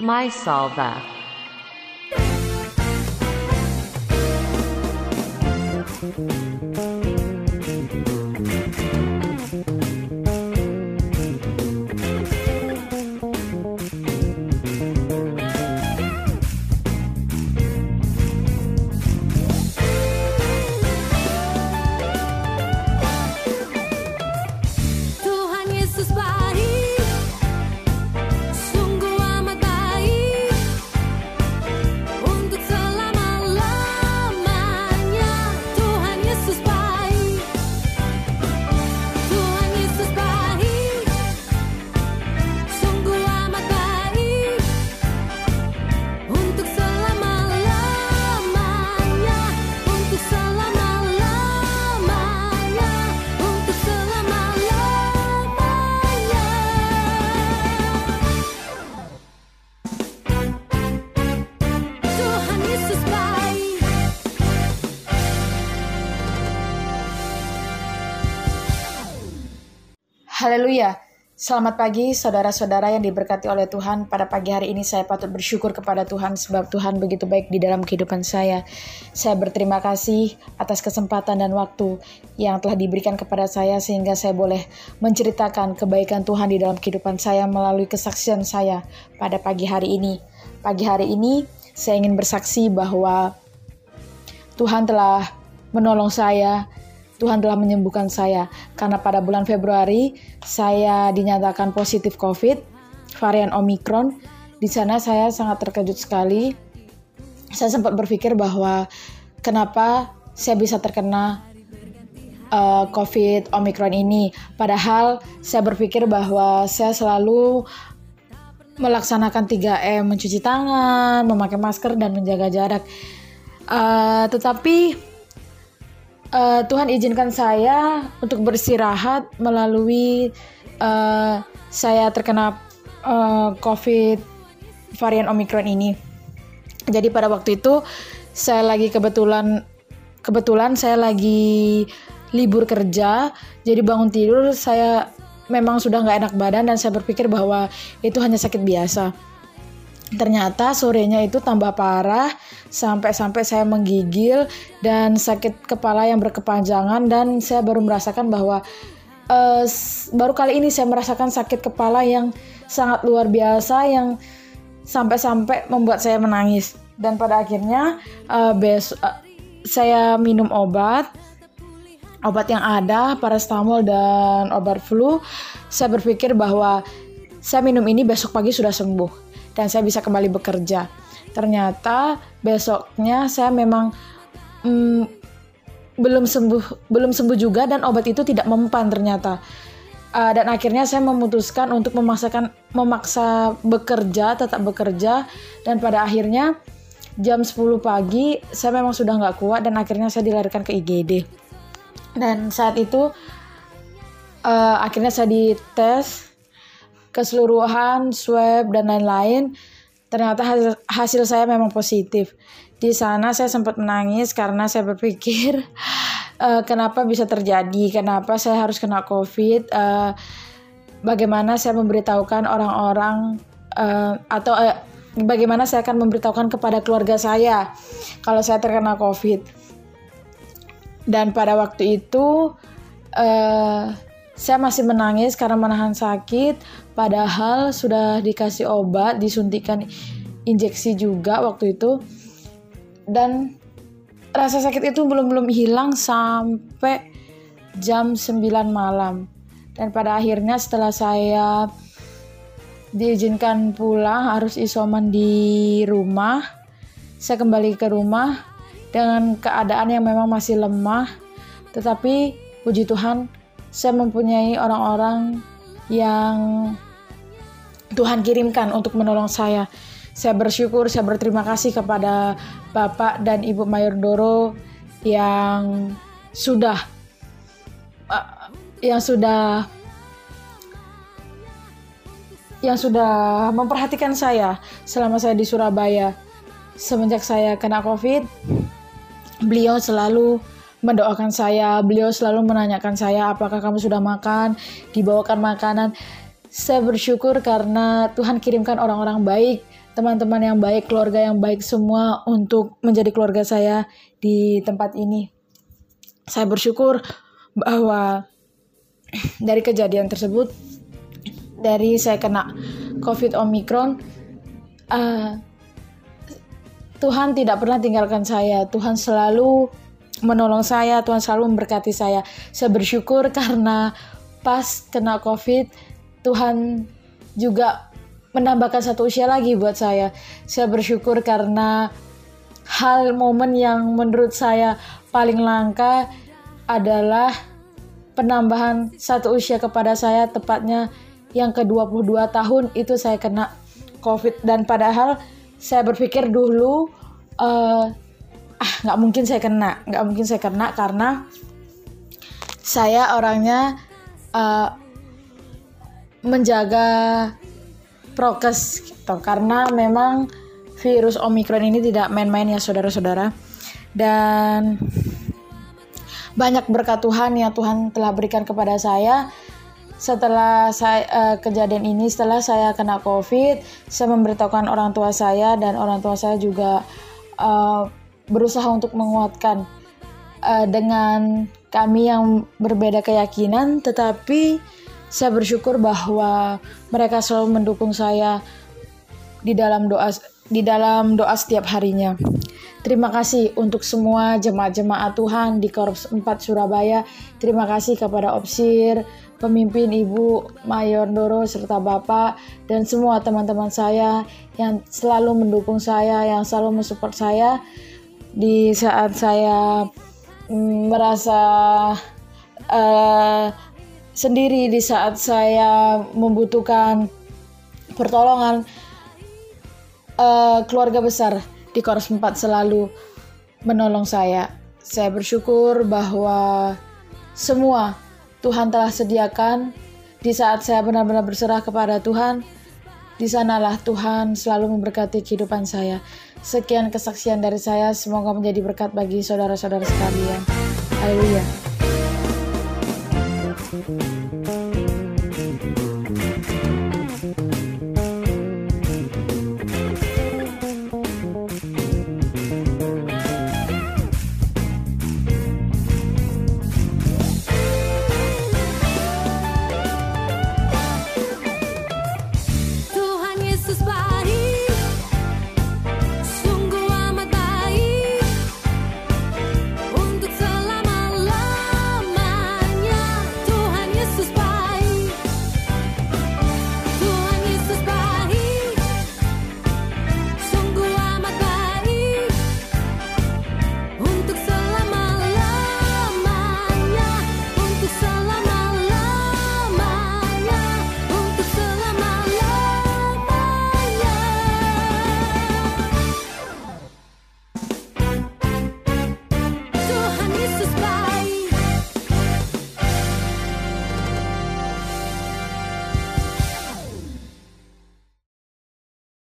MySolva. Thank Haleluya. Selamat pagi saudara-saudara yang diberkati oleh Tuhan. Pada pagi hari ini saya patut bersyukur kepada Tuhan sebab Tuhan begitu baik di dalam kehidupan saya. Saya berterima kasih atas kesempatan dan waktu yang telah diberikan kepada saya sehingga saya boleh menceritakan kebaikan Tuhan di dalam kehidupan saya melalui kesaksian saya pada pagi hari ini. Pagi hari ini saya ingin bersaksi bahwa Tuhan telah menolong saya, Tuhan telah menyembuhkan saya. Karena pada bulan Februari saya dinyatakan positif COVID, varian Omicron. Di sana saya sangat terkejut sekali. Saya sempat berpikir bahwa kenapa saya bisa terkena uh, COVID Omicron ini. Padahal saya berpikir bahwa saya selalu melaksanakan 3M, mencuci tangan, memakai masker, dan menjaga jarak. Uh, tetapi uh, Tuhan izinkan saya untuk beristirahat melalui uh, saya terkena uh, COVID varian Omicron ini. Jadi pada waktu itu saya lagi kebetulan kebetulan saya lagi libur kerja, jadi bangun tidur saya memang sudah nggak enak badan dan saya berpikir bahwa itu hanya sakit biasa. Ternyata sorenya itu tambah parah sampai-sampai saya menggigil dan sakit kepala yang berkepanjangan dan saya baru merasakan bahwa s- baru kali ini saya merasakan sakit kepala yang sangat luar biasa yang sampai-sampai membuat saya menangis. Dan pada akhirnya eh, bes eh, saya minum obat obat yang ada paracetamol dan obat flu. Saya berpikir bahwa saya minum ini besok pagi sudah sembuh dan saya bisa kembali bekerja. Ternyata besoknya saya memang mm, belum sembuh belum sembuh juga dan obat itu tidak mempan ternyata. Uh, dan akhirnya saya memutuskan untuk memaksakan memaksa bekerja tetap bekerja. Dan pada akhirnya jam 10 pagi saya memang sudah nggak kuat dan akhirnya saya dilarikan ke IGD dan saat itu uh, akhirnya saya dites keseluruhan swab dan lain-lain ternyata hasil, hasil saya memang positif. Di sana saya sempat menangis karena saya berpikir eh, kenapa bisa terjadi? Kenapa saya harus kena covid? Eh, bagaimana saya memberitahukan orang-orang eh, atau eh, bagaimana saya akan memberitahukan kepada keluarga saya kalau saya terkena covid? Dan pada waktu itu eh, saya masih menangis karena menahan sakit padahal sudah dikasih obat disuntikan injeksi juga waktu itu. Dan rasa sakit itu belum belum hilang sampai jam 9 malam. Dan pada akhirnya setelah saya diizinkan pulang harus isoman di rumah saya kembali ke rumah dengan keadaan yang memang masih lemah. Tetapi puji Tuhan saya mempunyai orang-orang yang Tuhan kirimkan untuk menolong saya. Saya bersyukur, saya berterima kasih kepada Bapak dan Ibu Mayor Doro yang sudah uh, yang sudah yang sudah memperhatikan saya selama saya di Surabaya. Semenjak saya kena COVID, beliau selalu mendoakan saya, beliau selalu menanyakan saya apakah kamu sudah makan, dibawakan makanan. Saya bersyukur karena Tuhan kirimkan orang-orang baik, teman-teman yang baik, keluarga yang baik semua untuk menjadi keluarga saya di tempat ini. Saya bersyukur bahwa dari kejadian tersebut, dari saya kena COVID Omicron, uh, Tuhan tidak pernah tinggalkan saya. Tuhan selalu menolong saya, Tuhan selalu memberkati saya. Saya bersyukur karena pas kena COVID, Tuhan juga menambahkan satu usia lagi buat saya. Saya bersyukur karena hal momen yang menurut saya paling langka adalah penambahan satu usia kepada saya tepatnya yang ke-22 tahun itu saya kena COVID dan padahal saya berpikir dulu uh, ah nggak mungkin saya kena. Nggak mungkin saya kena karena saya orangnya uh, menjaga prokes gitu. Karena memang virus omikron ini tidak main-main ya saudara-saudara. Dan banyak berkat Tuhan yang Tuhan telah berikan kepada saya. Setelah saya uh, kejadian ini setelah saya kena covid saya memberitahukan orang tua saya dan orang tua saya juga uh, berusaha untuk menguatkan uh, dengan kami yang berbeda keyakinan tetapi saya bersyukur bahwa mereka selalu mendukung saya di dalam doa di dalam doa setiap harinya. Terima kasih untuk semua jemaat-jemaat Tuhan di Korps 4 Surabaya. Terima kasih kepada Opsir, pemimpin Ibu Mayor Doro serta Bapak dan semua teman-teman saya yang selalu mendukung saya, yang selalu mensupport saya di saat saya mm, merasa uh, sendiri di saat saya membutuhkan pertolongan uh, keluarga besar di Korps 4 selalu menolong saya. Saya bersyukur bahwa semua Tuhan telah sediakan di saat saya benar-benar berserah kepada Tuhan. Di sanalah Tuhan selalu memberkati kehidupan saya. Sekian kesaksian dari saya, semoga menjadi berkat bagi saudara-saudara sekalian. Haleluya.